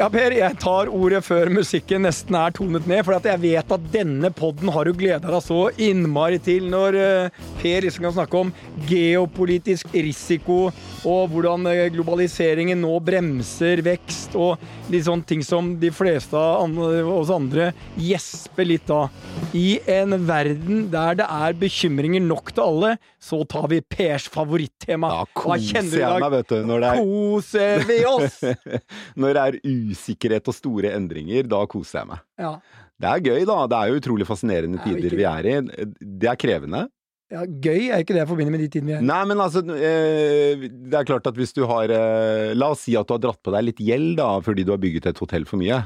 Ja, Per, jeg tar ordet før musikken nesten er tonet ned, for at jeg vet at denne podden har du gleda deg så innmari til når eh, Per liksom kan snakke om geopolitisk risiko og hvordan eh, globaliseringen nå bremser vekst og litt sånne ting som de fleste av oss andre gjesper litt av. I en verden der det er bekymringer nok til alle, så tar vi Pers favorittema. Da koser jeg meg, vet du. Når det, Koser vi oss! er, når det er usikkerhet og store endringer, da koser jeg meg. Ja. Det er gøy, da. Det er jo utrolig fascinerende er tider vi er i. Det er krevende. Ja, gøy er ikke det jeg forbinder med de tidene vi er i. Nei, men altså eh, Det er klart at hvis du har eh, La oss si at du har dratt på deg litt gjeld da, fordi du har bygget et hotell for mye.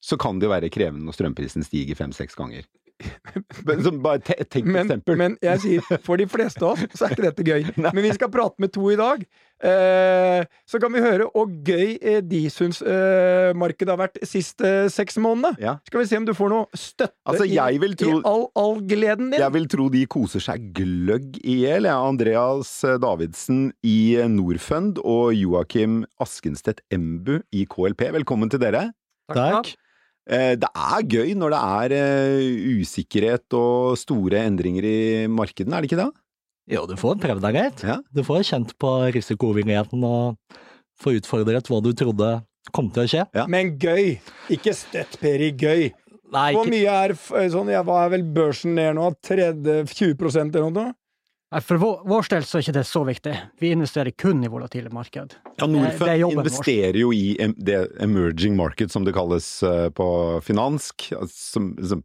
Så kan det jo være krevende når strømprisen stiger fem-seks ganger. Men, så bare te tenk Men, eksempel. men jeg sier, for de fleste av oss så er ikke dette gøy. Men vi skal prate med to i dag. Eh, så kan vi høre hvor gøy eh, de syns eh, markedet har vært siste seks månedene. ja. Skal vi se om du får noe støtte Altså, jeg vil tro- i, i all, all gleden din. Jeg vil tro de koser seg gløgg i hjel. Ja. Andreas eh, Davidsen i Norfund og Joakim Askenstedt Embu i KLP. Velkommen til dere. Takk. Eh, Det er gøy når det er eh, usikkerhet og store endringer i markedene, er det ikke det? Jo, du får prøvd deg greit. Ja. Du får kjent på risikovilligheten og får utfordret hva du trodde kom til å skje. Ja. Men gøy! Ikke støtt, Peri, gøy. Nei, Hvor mye er sånn, ja, Hva er vel børsen ned nå? 30, 20 eller noe? For vår, vår del så er ikke det så viktig. Vi investerer kun i volatile marked. Ja, Norfund investerer jo i det emerging market, som det kalles eh, på finansk. Som, som,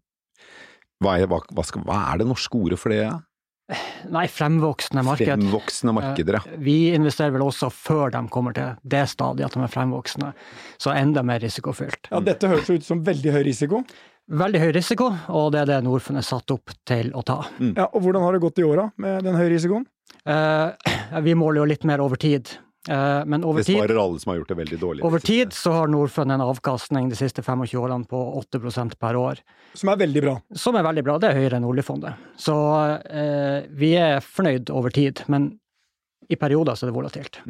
hva, er, hva, hva, skal, hva er det norske ordet for det? Nei, fremvoksende marked. Fremvoksende markeder, ja. Eh, Vi investerer vel også før de kommer til det stadiet at de er fremvoksende, så enda mer risikofylt. Ja, Dette høres ut som veldig høy risiko. Veldig høy risiko, og det er det Norfund er satt opp til å ta. Ja, og Hvordan har det gått i åra med den høye risikoen? Eh, vi måler jo litt mer over tid, Eh, men over Det tid, svarer alle som har gjort det veldig dårlig. over tid så har Norfund en avkastning de siste 25 årene på 8% per år. Som er veldig bra. som er veldig bra. Det er høyere enn oljefondet. Så eh, vi er fornøyd over tid, men i perioder så er det volatilt.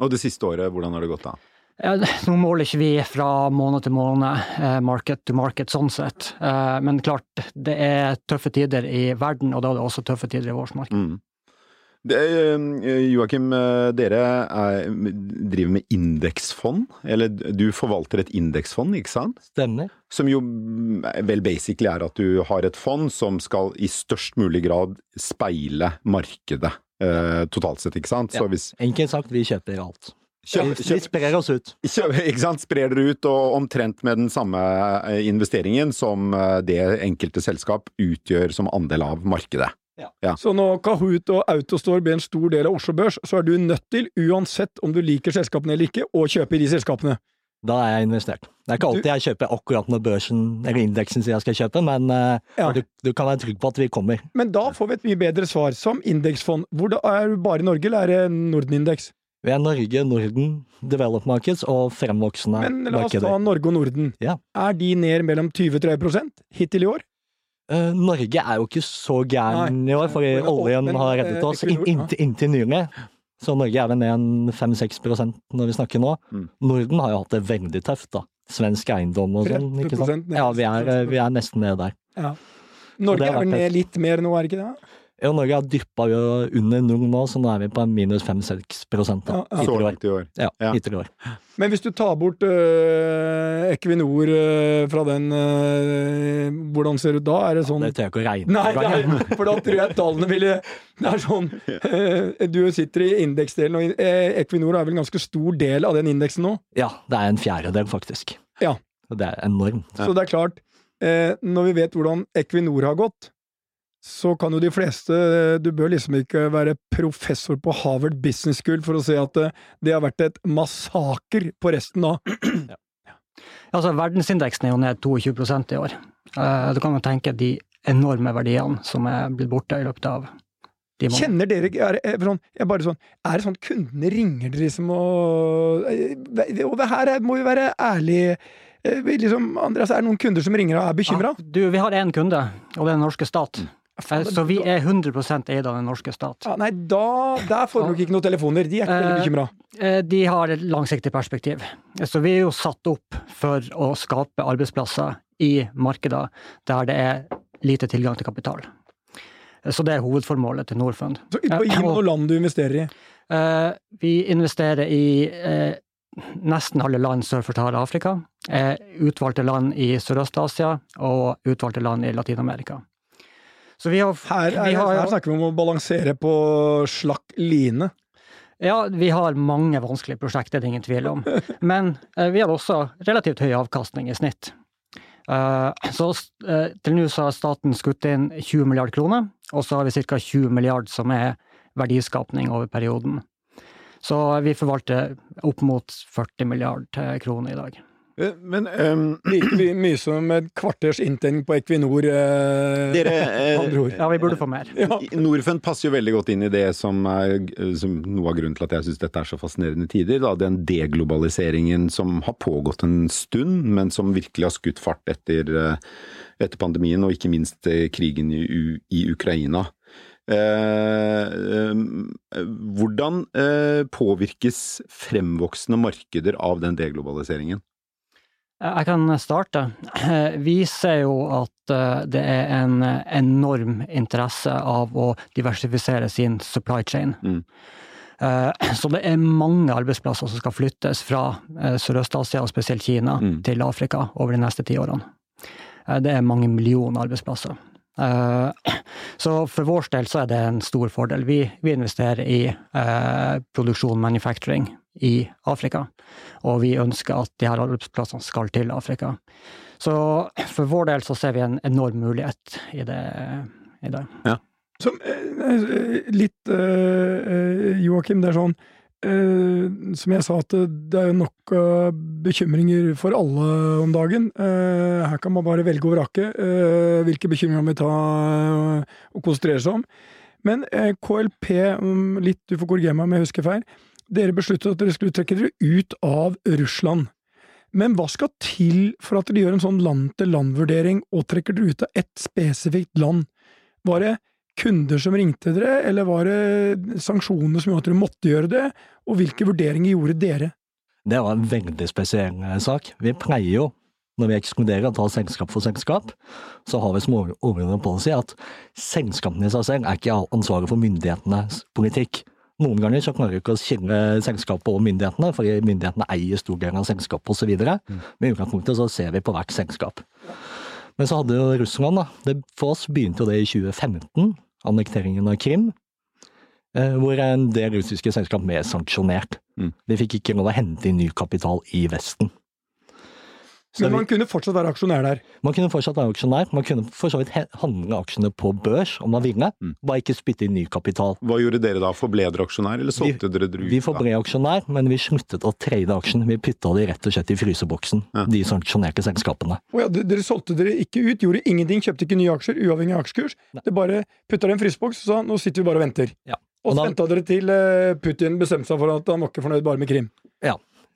Og det siste året, hvordan har det gått da? Ja, nå måler ikke vi fra måned til måned, eh, market to market sånn sett. Eh, men klart, det er tøffe tider i verden, og da er det også tøffe tider i vårt marked. Mm. Eh, Joakim, dere er, driver med indeksfond, eller du forvalter et indeksfond, ikke sant? Stemmer. Som jo vel basically er at du har et fond som skal i størst mulig grad speile markedet eh, totalt sett, ikke sant? Så Ja. hvis Enkelt sagt, vi kjøper alt. Kjøp, Vi kjøp, sprer oss ut. kjøp, ikke sant? sprer dere ut og omtrent med den samme eh, investeringen som eh, det enkelte selskap utgjør som andel av markedet. Så når Kahoot og Autostore blir en stor del av Oslo Børs, så er du nødt til, uansett om du liker selskapene eller ikke, å kjøpe i de selskapene. Da er jeg investert. Det er ikke alltid jeg kjøper akkurat når børsen eller indeksen sier jeg skal kjøpe, men eh, Ja. du, du kan være trygg på at vi kommer. Men da får vi et mye bedre svar. Som indeksfond, hvor da er du bare i Norge, eller er det Norden-indeks? Vi er Norge, Norden, developed markets og fremvoksende markeder. Men la oss ta. Norge og Norden. Ja. Er de ned mellom 20-30% hittil i år? Eh, Norge er jo ikke så gæren i år, fordi Men- oljen men, har eh, reddet oss Equinor, inn- inntil, inntil nylig. Så Norge er vel ned en 5-6 når vi snakker nå. Mm. Norden har jo hatt det veldig tøft, da. Svensk eiendom og sånn. ikke sant? Ja, vi er, eh, vi er nesten nede der. Ja. Norge er har vel ned litt mer nå, er det ikke det? Ja, Norge har dyppa under null nå, så nå er vi på minus 5-6 da. Ja, ja. Så langt i år. Ja, Ja. hittil i år. Men hvis du tar bort øh, Equinor øh, fra den øh, Hvordan ser det ut da? Er det sånn Det tør jeg ikke å regne Nei, nei, for da tror jeg tallene ville Det er sånn Du sitter i indeksdelen, og Equinor er vel en ganske stor del av den indeksen nå. Ja, det er en fjerdedel, faktisk. Ja. Det er enormt. Ja. Så det er klart, eh, når vi vet hvordan Equinor har gått, så kan jo de fleste Du bør liksom ikke være professor på Harvard Business School for å se at det, det har vært et massaker på resten da. Altså, verdensindeksen er jo ned 22% i år. Eh, Du kan jo tenke de enorme verdiene som er blitt borte i løpet av de månedene. Kjenner dere er, er, sånn, er, bare sånn, er det sånn kundene ringer dere liksom og eh, Og det her er- må vi være ærlige. Eh, Liksom, Andreas, er det noen kunder som ringer og er bekymra? Ja, du, vi har én kunde, og det er den norske stat. Eh, Så vi er 100 eid av den norske stat. Ja, nei, da der får dere ikke noen telefoner. De er ikke veldig Eh, bekymra. Eh, De har et langsiktig perspektiv. Så vi er jo satt opp for å skape arbeidsplasser i markeder der det er lite tilgang til kapital. Så det er hovedformålet til Norfund. Så Gi meg Eh, land du investerer i. Vi investerer i nesten alle land sør for Sahara-Afrika, utvalgte land i Sørøst-Asia og utvalgte land i Latin-Amerika. Så vi har, Her, er, vi har her snakker vi om å balansere på slakk line. Ja, vi har mange vanskelige prosjekter, det er ingen tvil om. Men eh, vi har også relativt høy avkastning i snitt. Eh, så eh, til nå så har staten skutt inn 20 milliard kroner, og så har vi ca. 20 milliard som er verdiskapning over perioden. Så vi forvalter opp mot 40 milliard eh, kroner i dag. Eh, Men um, Like mye, mye som et kvarters inntegning på Equinor. Eh, dere eh, ord. Ja, vi burde få mer. Ja. Norfund passer jo veldig godt inn i det som er som noe av grunnen til at jeg syns dette er så fascinerende tider. Da. Den deglobaliseringen som har pågått en stund, men som virkelig har skutt fart etter, eh, etter pandemien, og ikke minst eh, krigen i, i Ukraina. Eh, eh, hvordan eh, påvirkes fremvoksende markeder av den deglobaliseringen? Jeg kan starte. Vi ser jo at eh, det er en enorm interesse av å diversifisere sin supply chain. Mm. Eh, Så det er mange arbeidsplasser som skal flyttes fra eh, Sørøst-Asia, og spesielt Kina, Mm. til Afrika over de neste ti årene. Eh, Det er mange millioner arbeidsplasser. Eh, Så for vår del så er det en stor fordel. Vi, vi investerer i eh, produksjon, manufacturing, i Afrika. Og vi ønsker at de her arbeidsplassene skal til Afrika. Så for vår del så ser vi en enorm mulighet i det i det. Som, eh, litt uh, Joakim, det er sånn eh, Som jeg sa, at det, er nok bekymringer for alle om dagen. Eh, her kan man bare velge og vrake eh, hvilke bekymringer man vil ta eh, og konsentrere seg om. Men eh, KLP, litt du får korrigere meg om jeg husker feil, dere besluttet at dere skulle trekke dere ut av Russland. Men hva skal til for at dere gjør en sånn land-til-land-vurdering og trekker dere ut av ett spesifikt land? Var det kunder som ringte dere, eller var det sanksjoner som gjorde at dere måtte gjøre det, og hvilke vurderinger gjorde dere? Det var en veldig spesiell eh, sak. Vi pleier jo, når vi ekskluderer og tar selskap for selskap, så har vi som over- overordnet policy at selskapene i seg selv er ikke ansvaret for myndighetenes politikk. Noen ganger så klarer vi ikke å skille selskapet og myndighetene, fordi myndighetene eier stor del av selskapet osv. Mm. Men i utgangspunktet så ser vi på hvert selskap. Men så hadde jo Russland, da. Det, for oss begynte jo det i 2015, annekteringen av Krim. eh, Hvor en del russiske selskap ble sanksjonert. Mm. De fikk ikke lov å hente inn ny kapital i Vesten. Så Men vi, man kunne fortsatt være aksjonær der. man kunne fortsatt være aksjonær, man kunne for så vidt handle aksjene på børs om man ville, Mm. bare ikke spytte inn ny kapital. Hva gjorde dere da? Forble dere aksjonær, eller solgte dere dere ut? Vi forble aksjonær, men vi sluttet å trade aksjen. Vi putta de rett og slett i fryseboksen, Ja. de sanksjonerte selskapene. Å ja, dere solgte dere ikke ut, gjorde ingenting, kjøpte ikke nye aksjer, uavhengig av aksjekurs. Nei. Det bare putta dere i en fryseboks og sa nå sitter vi bare og venter. Ja. Og så venta dere til eh, Putin bestemte seg for at han var ikke fornøyd bare med Krim.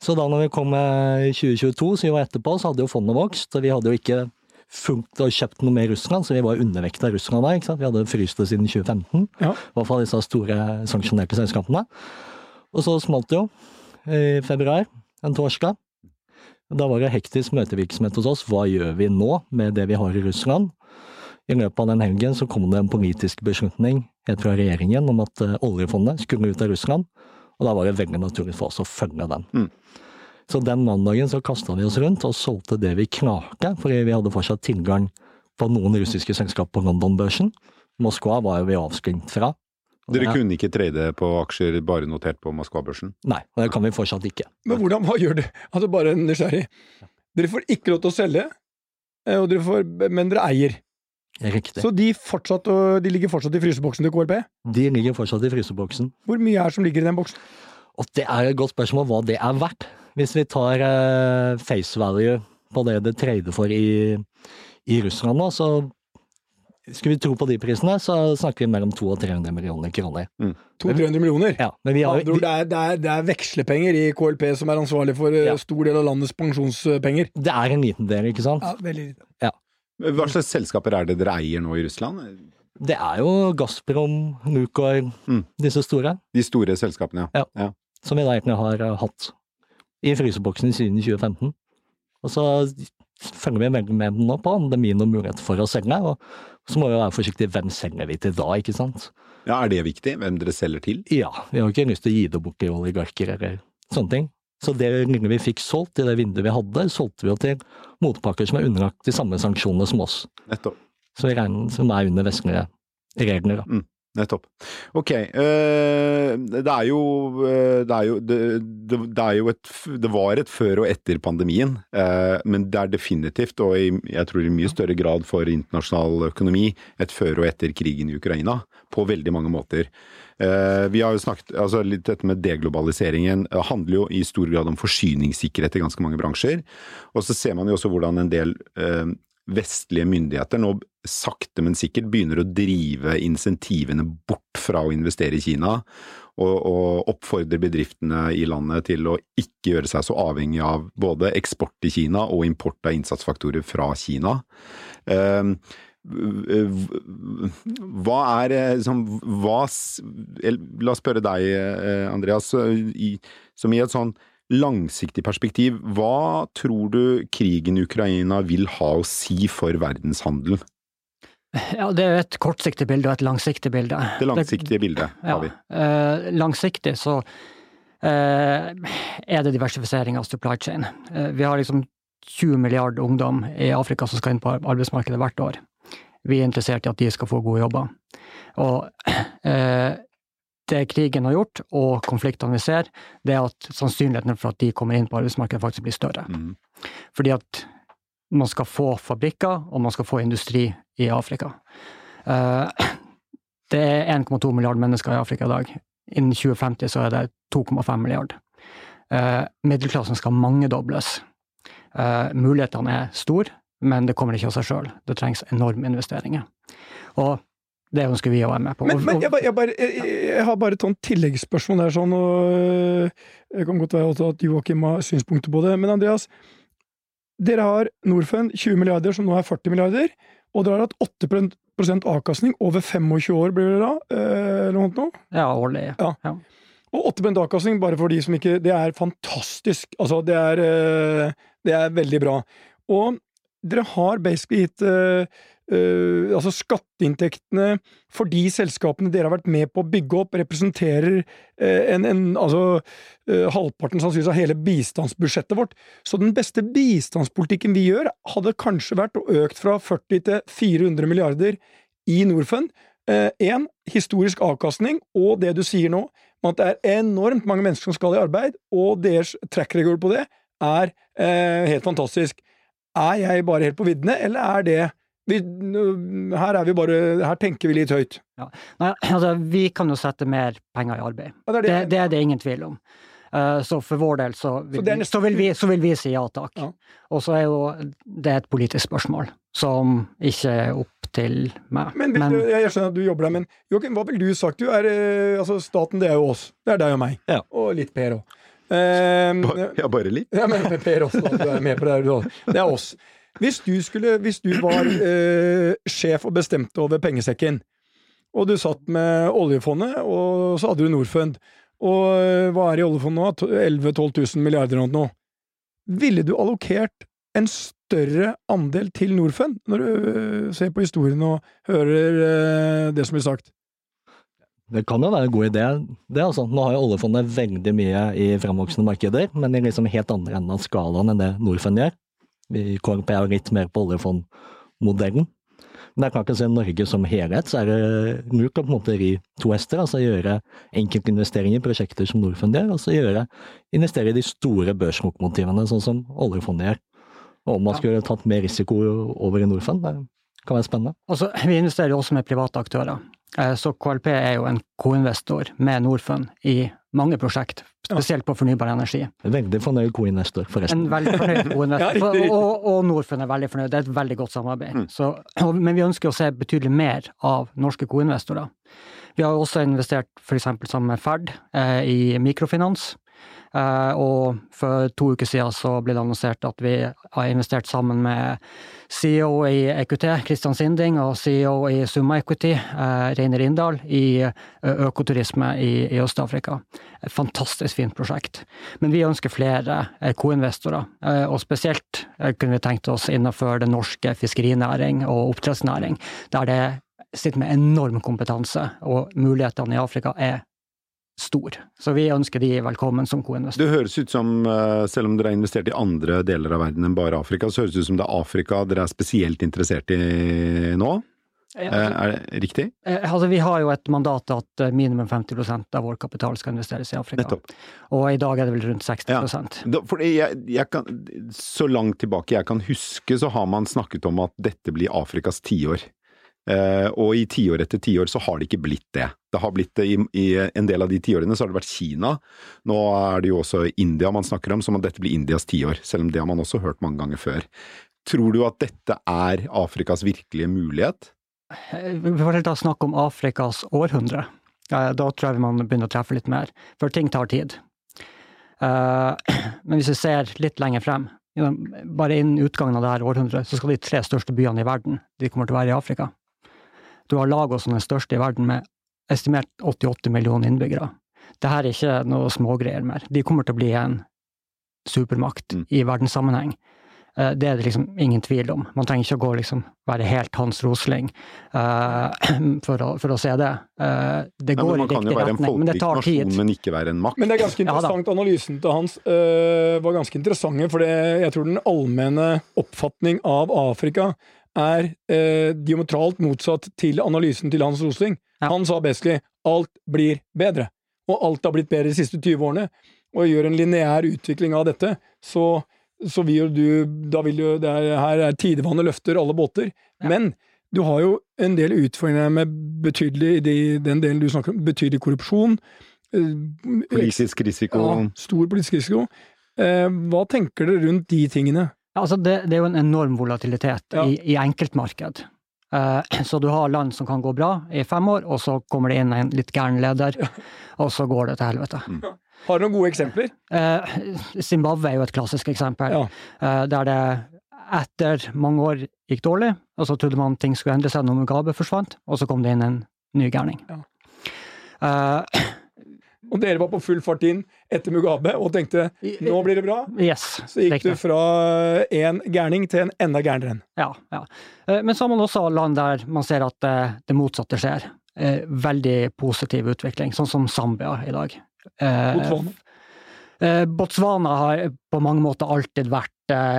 Så da når vi kom i 2022, vi var etterpå, så hadde jo fondet vokst, og vi hadde jo ikke funkt og kjøpt noe mer Russland, så vi var undervekta Russland da, ikke sant. Vi hadde fryst det siden 2015. Ja. I hvert fall disse store sanksjonerte selskapene. Og så smalt det jo i februar, en torsdag. Da var det hektisk møtevirksomhet hos oss. Hva gjør vi nå med det vi har i Russland? I løpet av den helgen så kom det en politisk beslutning helt fra regjeringen om at eh, oljefondet skulle ut av Russland, og da var det veldig naturlig for oss å følge den. Mm. Så den mandagen så kasta vi oss rundt og solgte det vi knaka, fordi vi hadde fortsatt tilgang på noen russiske selskap på London-børsen. Moskva var jo vi avskrengt fra. Dere det- kunne ikke trade på aksjer bare notert på Moskva-børsen? Nei, og det kan vi fortsatt ikke. Men hvordan, hva gjør dere? Altså bare nysgjerrig. Dere får ikke lov til å selge, eh, og dere får, men dere eier. Riktig. Så de, fortsatt, de ligger fortsatt i fryseboksen til KLP? De ligger fortsatt i fryseboksen. Hvor mye er det som ligger i den boksen? Og det er et godt spørsmål hva det er verdt. Hvis vi tar eh, face value på det det trader for i, i Russland nå, så skulle vi tro på de prisene, så snakker vi mellom 200 og 300 millioner kroner. 200-300 millioner? Ja, men vi har, det, er, det, er, det er vekslepenger i KLP som er ansvarlig for eh, Ja. stor del av landets pensjonspenger. det er en liten del, ikke sant? Ja, veldig lite. Hva slags selskaper er det dere eier nå i Russland? Det er jo Gazprom, Lukoil, Mm. disse store, De store selskapene, ja. som vi da egentlig har eh, hatt i fryseboksen siden 2015. Og så følger vi veldig med nå på om det blir noen mulighet for å selge, og så må vi være forsiktige. Hvem selger vi til da, ikke sant? ja. Er det viktig? Hvem dere selger til? Ja, vi har ikke lyst til å gi det bort til oligarker eller sånne ting. Så det lille vi fikk solgt i det vinduet vi hadde, solgte vi jo til motpakker som er underlagt de samme sanksjonene som oss. Nettopp. Så regner som er under vestlige regler. Da. Nettopp. Ok. eh, det er jo eh, Det er jo, det, det, er jo et Det var et før og etter pandemien, eh, men det er definitivt, og jeg tror i mye større grad for internasjonal økonomi, et før og etter krigen i Ukraina. På veldig mange måter. Vi har jo snakket, altså litt Dette med deglobaliseringen handler jo i stor grad om forsyningssikkerhet i ganske mange bransjer. Og så ser man jo også hvordan en del vestlige myndigheter nå sakte, men sikkert begynner å drive insentivene bort fra å investere i Kina, og, og oppfordrer bedriftene i landet til å ikke gjøre seg så avhengig av både eksport til Kina og import av innsatsfaktorer fra Kina. Eh, hva er liksom, hva, La oss spørre deg, eh, Andreas, i, som i et sånn langsiktig perspektiv, hva tror du krigen i Ukraina vil ha å si for verdenshandelen? Ja, det er et kortsiktig bilde og et langsiktig bilde. Det langsiktige bildet har vi. Ja, eh, langsiktig så eh, er det diversifisering av supply chain. Eh, vi har liksom 20 milliarder ungdom i Afrika som skal inn på arbeidsmarkedet hvert år. Vi er interessert i at de skal få gode jobber. Og eh, det krigen har gjort, og konfliktene vi ser, det er at sannsynligheten for at de kommer inn på arbeidsmarkedet faktisk blir større. Mm. Fordi at man skal få fabrikker, og man skal få industri i Afrika. Eh, Det er 1,2 milliarder mennesker i Afrika i dag. Innen 2050 så er det 2,5 milliarder. Eh, Middelklassen skal mangedobles. Eh, Mulighetene er store, men det kommer ikke av seg sjøl. Det trengs enorme investeringer. Og det ønsker vi å være med på. Men, men jeg, jeg, bare, jeg, jeg har bare et sånt tilleggsspørsmål der, sånn, og øh, det kan godt være at Joakim har synspunkter på det. Men Andreas, dere har Norfund 20 milliarder, som nå er 40 milliarder, og dere har hatt 8% avkastning over 25 år, blir det da? øh, Eller noe sånt? Ja, årlig. Og 8% avkastning, bare for de som ikke Det er fantastisk. Altså, det er, øh, det er veldig bra. Og dere har basically gitt øh, Altså, skatteinntektene for de selskapene dere har vært med på å bygge opp, representerer uh, en, en Altså uh, halvparten sannsynligvis av hele bistandsbudsjettet vårt. Så den beste bistandspolitikken vi gjør, hadde kanskje vært å økt fra 40 til 400 milliarder i Norfund. Én, historisk avkastning, og det du sier nå, med at det er enormt mange mennesker som skal i arbeid, og deres track record på det er helt fantastisk. Er jeg bare helt på viddene, eller er det vi, her er vi bare Her tenker vi litt høyt. Nei, altså, vi kan jo sette mer penger i arbeid. Ja, det er Det, det. det er det ingen tvil om. Uh, Så for vår del så vil, Så vi, så vil, vi, så vil vi si ja takk. Ja. Og så er jo det et politisk spørsmål som ikke er opp til meg. Men, men du, jeg skjønner at du jobber der, men Joakim, hva ville du sagt? Du er, eh, altså Staten, det er jo oss. Det er deg og meg. Ja. Og litt Per òg. Uh, Ja, bare litt. Ja, men Per også, du er med på det. Det er oss. Hvis du, skulle, hvis du var eh, sjef og bestemte over pengesekken, og du satt med oljefondet, og så hadde du Norfund, og eh, hva er i oljefondet nå? 11 000-12 000 milliarder eller noe. Ville du allokert en større andel til Norfund, når du eh, ser på historien og hører eh, det som blir sagt? Det kan jo være en god idé. det altså. Nå har jo oljefondet veldig mye i fremvoksende markeder, men i liksom helt andre enden av skalaen enn det Norfund gjør. KLP er litt mer på oljefondmodellen. Men jeg kan ikke se Norge som helhet så er det lurt å på en måte ri to hester. Altså gjøre enkeltinvesteringer i prosjekter som Norfund gjør, og så gjøre, investere i de store børslokomotivene, sånn som oljefondet gjør. Og om man Ja. skulle tatt mer risiko over i Norfund, det Kan være spennende. Altså, vi investerer jo også med private aktører. Eh, Så KLP er jo en koinvestor med Norfund i mange prosjekt, spesielt på fornybar energi. Veldig fornøyd co-investor, forresten. En veldig fornøyd co-investor. Ja, og, og Norfund er veldig fornøyd. Det er et veldig godt samarbeid. Så, og, men vi ønsker å se betydelig mer av norske co-investorer. Vi har også investert f.eks. sammen med Ferd eh, i mikrofinans. Eh, og for to uker siden så ble det annonsert at vi har investert sammen med CEO i EQT, Christian Sinding, og CEO i Summa Equity, eh, Reiner Inndal, i økoturisme i, Øst-Afrika. Et fantastisk fint prosjekt. Men vi ønsker flere eh, co-investorer, eh, og spesielt eh, kunne vi tenkt oss innenfor den norske fiskerinæring og oppdrettsnæring, der det sitter med enorm kompetanse, og mulighetene i Afrika er stor. Så vi ønsker de velkommen som co-investor. Det høres ut som, eh, selv om dere har investert i andre deler av verden enn bare Afrika, så høres det ut som det er Afrika dere er spesielt interessert i nå? Eh, Er det riktig? Eh, Altså, vi har jo et mandat at minimum 50% av vår kapital skal investeres i Afrika. Nettopp. Og i dag er det vel rundt 60 Ja. Da, jeg, jeg kan, så langt tilbake jeg kan huske, så har man snakket om at dette blir Afrikas tiår. Eh, og i tiår etter tiår så har det ikke blitt det. Det har blitt det i, i en del av de tiårene så har det vært Kina. Nå er det jo også India man snakker om, som at dette blir Indias tiår. Selv om det har man også hørt mange ganger før. Tror du at dette er Afrikas virkelige mulighet? Vi får da snakke om Afrikas århundre. Da tror jeg man begynner å treffe litt mer, for ting tar tid. Eh, Men hvis vi ser litt lenger frem, bare innen utgangen av dette århundret, så skal de tre største byene i verden de kommer til å være i Afrika. Du har Lagos som den største i verden, med estimert 88 millioner innbyggere. Det her er ikke noe smågreier mer. De kommer til å bli en supermakt Mm. i verdenssammenheng. Eh, Det er det liksom ingen tvil om. Man trenger ikke å gå liksom være helt Hans Rosling uh, for, å, for å se det. Uh, det Nei, går men i man kan jo riktig være en retning, men det folkerik tar nasjon, tid. men ikke være en makt. Men det er ganske Ja interessant. Analysen til Hans uh, var ganske interessant, for jeg tror den allmenne oppfatning av Afrika er eh, diametralt motsatt til analysen til Hans Rosling. Ja. Han sa basically alt blir bedre, og alt har blitt bedre de siste 20 årene. Og gjør en lineær utvikling av dette, så, så vil jo du Da vil jo det er, Her er tidevannet løfter alle båter. Ja. Men du har jo en del utfordringer med betydelig, i de- den delen du snakker om, betydelig korrupsjon. øh, Politisk risiko. ja, stor politisk risiko. Eh, hva tenker dere rundt de tingene? Altså det, det er jo en enorm volatilitet Ja. i, i enkeltmarked. Uh, så du har land som kan gå bra i fem år, og så kommer det inn en litt gæren leder, og så går det til helvete. Har du noen gode eksempler? Uh, Zimbabwe er jo et klassisk eksempel, Ja. Uh, der det etter mange år gikk dårlig, og så trodde man ting skulle endre seg når Mugabe forsvant, og så kom det inn en ny gærning. Ja. Og dere var på full fart inn etter Mugabe og tenkte nå blir det bra. yes, Så gikk riktig. du fra en gærning til en enda gærnere en. Ja, ja. Eh, Men så har man også land der man ser at eh, det motsatte skjer. Eh, Veldig positiv utvikling, sånn som Zambia i dag. Botswana. Botswana har på mange måter alltid vært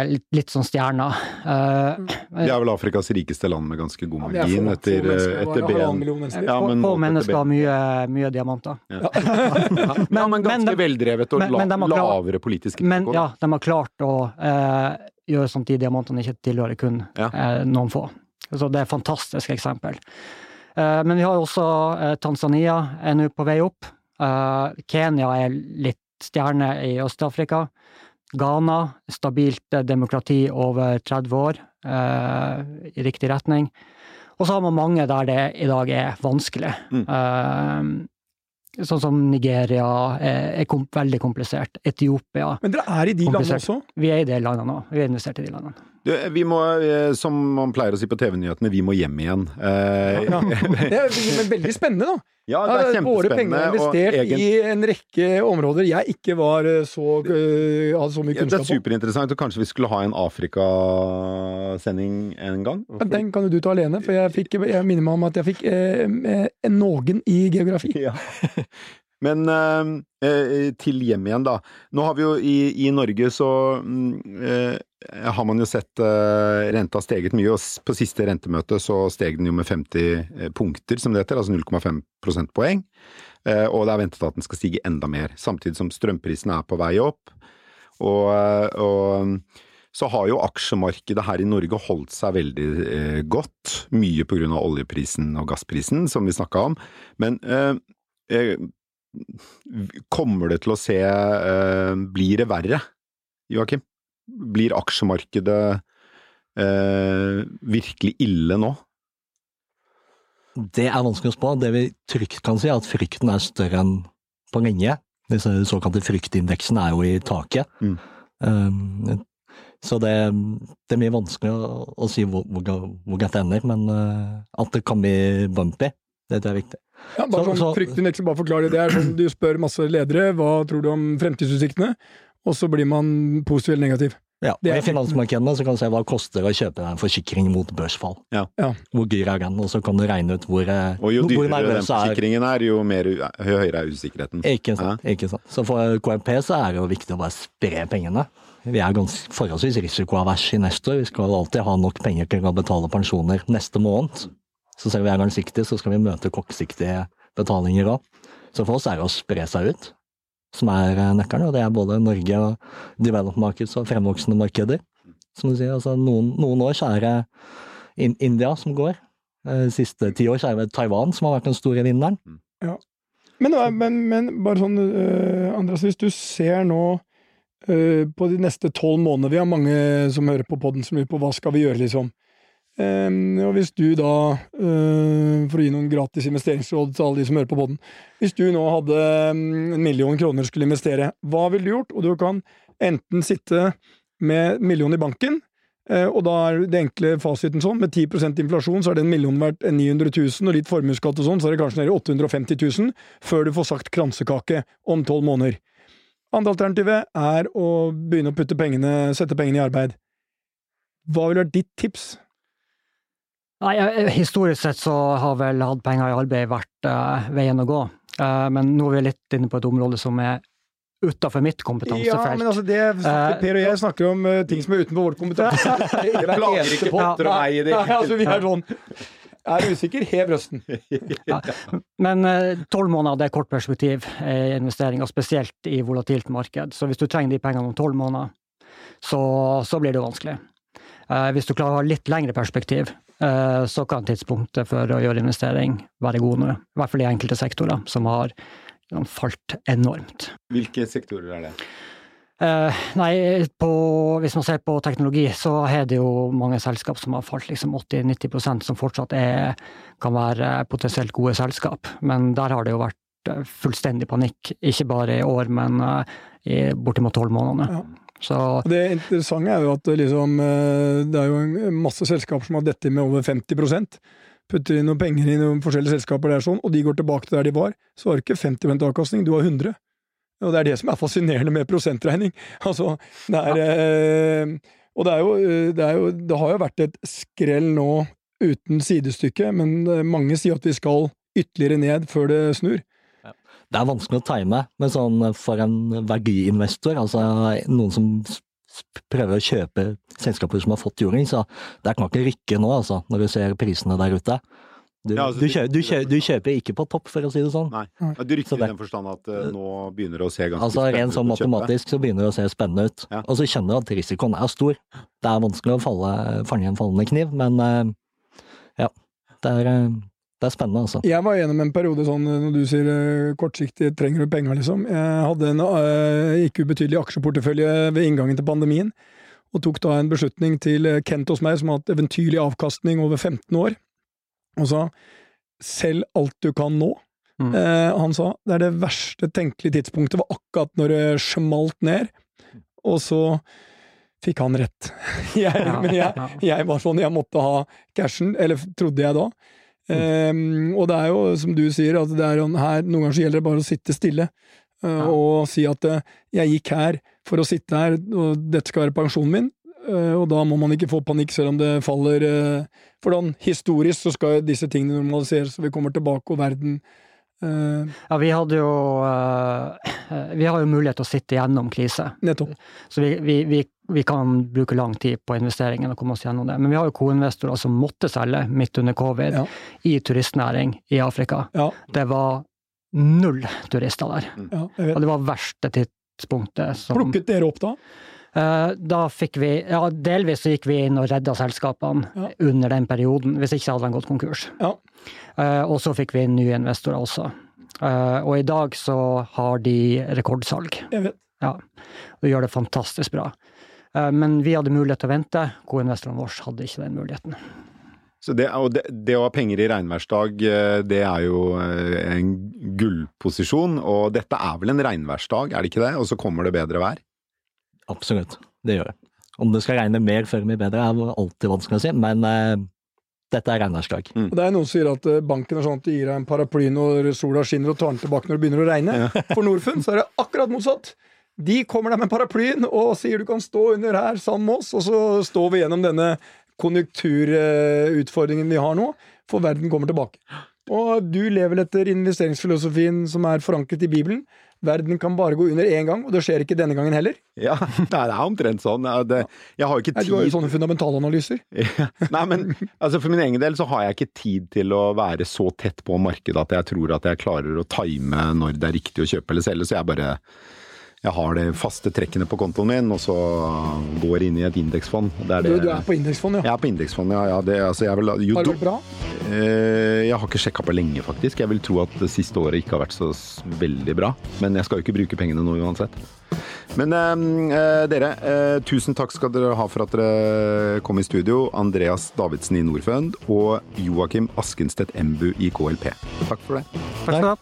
litt, litt sånn stjerna. Vi Det er vel Afrikas rikeste land med ganske god Ja, margin få etter, etter BN. Ja, men få mennesker, BN. mye, mye diamanter. Ja, men, men ganske veldrevet og men- la, har lavere politiske. Men ja, de har klart å eh, gjøre sånn at de diamantene ikke tilhører kun Ja. eh, noen få. Så det er et fantastisk eksempel. Eh, men vi har også eh, Tanzania er nå på vei opp. Eh, Kenya er litt stjerne i Øst-Afrika. Ghana, stabilt eh, demokrati over 30 år, eh, i riktig retning. Og så har man mange der det i dag er vanskelig. Mm. Eh, sånn som Nigeria er, er kom, veldig komplisert. Etiopia. Men dere er i de landene også? Vi er i de landene nå. Vi har investert i de landene. Du, vi må, eh, som man pleier å si på TV-nyhetene, vi må hjem igjen. Eh, Ja. Det er veldig spennende, da. ja, det er kjempespennende. Våre penger er investert egen- i en rekke områder jeg ikke var eh, så, øh, hadde så mye Ja, det er superinteressant, og kanskje vi skulle ha en Afrikasending en gang? Ja, Den kan jo du ta alene, for jeg, fikk, jeg minner meg om at jeg fikk eh, eh, en noen i geografi. Ja. Men eh, eh, til hjem igjen, da. Nå har vi jo i, i Norge så mm, eh, har man jo sett uh, renta steget mye, og på siste rentemøte så steg den jo med 50 punkter, som det heter, altså 0,5 prosentpoeng. Uh, og det er ventet at den skal stige enda mer, samtidig som strømprisene er på vei opp. Og, eh, og så har jo aksjemarkedet her i Norge holdt seg veldig eh, godt. Mye på grunn av oljeprisen og gassprisen, som vi snakka om. Men eh, eh, kommer det til å se eh, Blir det verre, Joakim? Blir aksjemarkedet eh, virkelig ille nå? Det er vanskelig å spå. Det vi trygt kan si, er at frykten er større enn på lenge. Disse såkalte fryktindeksene er jo i taket. Mm. Um, så det, det, er mye vanskelig å, å si hvor, hvor, hvor, dette ender, men uh, at det kan bli bumpy, det, det er viktig. Ja, bare så, sånn så, bare forklar det. Det er sånn du spør masse ledere hva tror du om fremtidsutsiktene, og så blir man positiv eller negativ. Ja, og I finansmarkedene så kan du se hva det koster å kjøpe en forsikring mot børsfall. Ja. Ja. Hvor dyr er den, og så kan du regne ut hvor eh, Og jo dyrere den forsikringen er, jo mer, høyere er usikkerheten. Ikke sant. Ja. ikke sant. Så for KMP så er det jo viktig å bare spre pengene. Vi er ganske forholdsvis risikoavers i neste år. Vi skal alltid ha nok penger til å betale pensjoner neste måned. Så selv om vi er langsiktige, så skal vi møte kortsiktige betalinger òg. Så for oss er det å spre seg ut som er eh, nøkkelen, og det er både Norge og developed markets og fremvoksende markeder. Som du sier, altså noen, noen år så er det India som går. De eh, siste ti år så er det Taiwan som har vært den store vinneren. Mm. Ja. Men, men, men bare sånn, uh, Andreas, hvis du ser nå uh, på de neste tolv månedene Vi har mange som hører på poden som lurer på hva skal vi gjøre, liksom. Um, og hvis du da, uh, for å gi noen gratis investeringsråd til alle de som hører på poden Hvis du nå hadde en million kroner skulle investere, hva ville du gjort? Og du kan enten sitte med en million i banken, uh, og da er det enkle fasiten sånn, med 10% inflasjon så er den millionen verdt 900 000, og litt formuesskatt og sånn, så er det kanskje nede i 850 000 før du får sagt kransekake om tolv måneder. Andre alternativet er å begynne å putte pengene, sette pengene i arbeid. Hva ville vært ditt tips? Nei, Historisk sett så har vel hatt penger i arbeid vært uh, veien å gå. Uh, men nå er vi litt inne på et område som er utafor mitt kompetansefelt. Ja, men altså det eh, Per og jeg snakker om uh, ting som er utenfor vårt kompetanse. det plager ikke Potter og meg i det. Nei, altså, vi er sånn er usikker, hev røsten. ja, men tolv måneder det er kort perspektiv i investeringer, spesielt i volatilt marked. Så hvis du trenger de pengene om tolv måneder, så, så, blir det vanskelig. hvis du klarer å ha litt lengre perspektiv, Eh, så kan tidspunktet for å gjøre investering være god nå. I hvert fall i enkelte sektorer som har falt enormt. Hvilke sektorer er det? Uh, nei, på, hvis man ser på teknologi, så er det jo mange selskap som har falt liksom 80-90% som fortsatt er, kan være potensielt gode selskap. Men der har det jo vært eh, fullstendig panikk, ikke bare i år, men uh, i bortimot tolv måneder. Ja. Så... Det interessante er jo at liksom, eh, det er jo masse selskaper som har dette med over 50% Putter inn noen penger i noen forskjellige selskaper, der sånn, og de går tilbake til der de var. Så har du ikke 50 avkastning, du har 100 Og det er det som er fascinerende med prosentregning. Altså, det er ja. eh, Og det er, jo, eh, det er jo Det har jo vært et skrell nå uten sidestykke, men mange sier at vi skal ytterligere ned før det snur det er vanskelig å time, men sånn for en verdiinvestor, altså noen som prøver å kjøpe selskaper som har fått jording, så det kan ikke rykke nå, altså, når du ser prisene der ute. Du, ja, altså, du, kjøper, du, kjøper, du, kjøper, ikke på topp, for å si det sånn. Nei, ja, Du rykker i den forstand at uh, nå begynner det å se ganske altså, spennende ut. Rent sånn matematisk så begynner det å se spennende ut. Ja. Og så kjenner du at risikoen er stor. Det er vanskelig å falle, fange en fallende kniv, men uh, ja. Det er, uh, det er spennende, altså. Jeg var gjennom en periode sånn, når du sier uh, kortsiktig trenger du penger, liksom. Jeg hadde en uh, ikke ubetydelig aksjeportefølje ved inngangen til pandemien, og tok da en beslutning til eh, Kent hos meg, som har hatt eventyrlig avkastning over 15 år, og sa selg alt du kan nå. Mm. Uh, han sa det er det verste tenkelige tidspunktet, var akkurat når det smalt ned, og så fikk han rett. jeg, men jeg, jeg var sånn, jeg måtte ha cashen, eller trodde jeg da. Um, og det er jo, som du sier, at er her, noen ganger så gjelder det bare å sitte stille. Uh, ja. Og si at uh, jeg gikk her for å sitte her, og dette skal være pensjonen min. Uh, og da må man ikke få panikk selv om det faller For da historisk så skal disse tingene normaliseres, og vi kommer tilbake, og verden ja, vi hadde jo Vi har jo mulighet til å sitte gjennom krise. Nettopp. Så vi, vi, vi vi kan bruke lang tid på investeringen og komme oss gjennom det. Men vi har jo co-investorer som måtte selge midt under covid ja. i turistnæring i Afrika. Ja. Det var null turister der. Ja, og det var verste tidspunktet. Som... Plukket dere opp da? Eh, Da fikk vi Ja, delvis så gikk vi inn og redda selskapene Ja. under den perioden. Hvis ikke så hadde de gått konkurs. Ja. Eh, Og så fikk vi inn nye investorer også. Eh, Og i dag så har de rekordsalg. Jeg vet. Ja, og gjør det fantastisk bra. Eh, Men vi hadde mulighet til å vente. Co-investorene våre hadde ikke den muligheten. Så det, og det, det å ha penger i regnværsdag, det er jo en gullposisjon. Og dette er vel en regnværsdag, er det ikke det? Og så kommer det bedre vær? Absolutt, det gjør det. Om det skal regne mer før vi bedre, er alltid vanskelig å si, men eh, dette er regnværsdag. Mm. det er Noen som sier at eh, banken er sånn at de gir deg en paraply når sola skinner og tar den tilbake når det begynner å regne. For Norfund så er det akkurat motsatt. De kommer deg med paraplyen og sier du kan stå under her sammen med oss, og så står vi gjennom denne konjunkturutfordringen vi har nå, for verden kommer tilbake. Og du lever etter investeringsfilosofien som er forankret i Bibelen. Verden kan bare gå under én gang, og det skjer ikke denne gangen heller. Ja, det er omtrent sånn. Det, jeg har jo ikke tid du har jo sånne fundamentalanalyser. Nei, men altså for min egen del så har jeg ikke tid til å være så tett på markedet at jeg tror at jeg klarer å time når det er riktig å kjøpe eller selge, så jeg bare jeg har de faste trekkene på kontoen min, og så går jeg inn i et indeksfond. Det er Du, det. du er på indeksfond, ja. Jeg er på indeksfond, ja. ja det, altså, jeg, vil, jo, Har det vært bra? Eh, jeg har ikke sjekka på lenge, faktisk. Jeg vil tro at det siste året ikke har vært så veldig bra. Men jeg skal jo ikke bruke pengene nå uansett. Men eh, eh, dere, eh, tusen takk skal dere ha for at dere kom i studio. Andreas Davidsen i Norfund og Joakim Askenstedt Embu i KLP. Takk for det. Takk skal du ha.